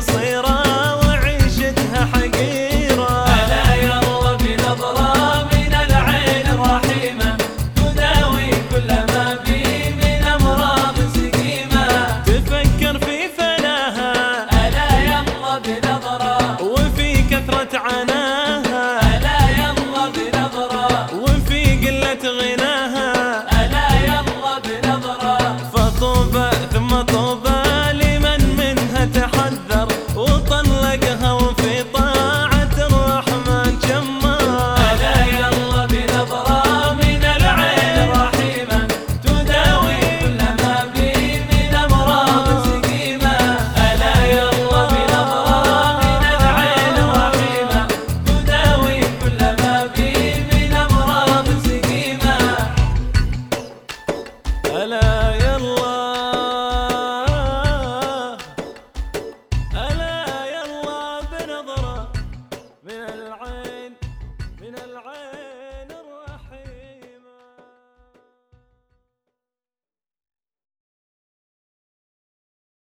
صراط like a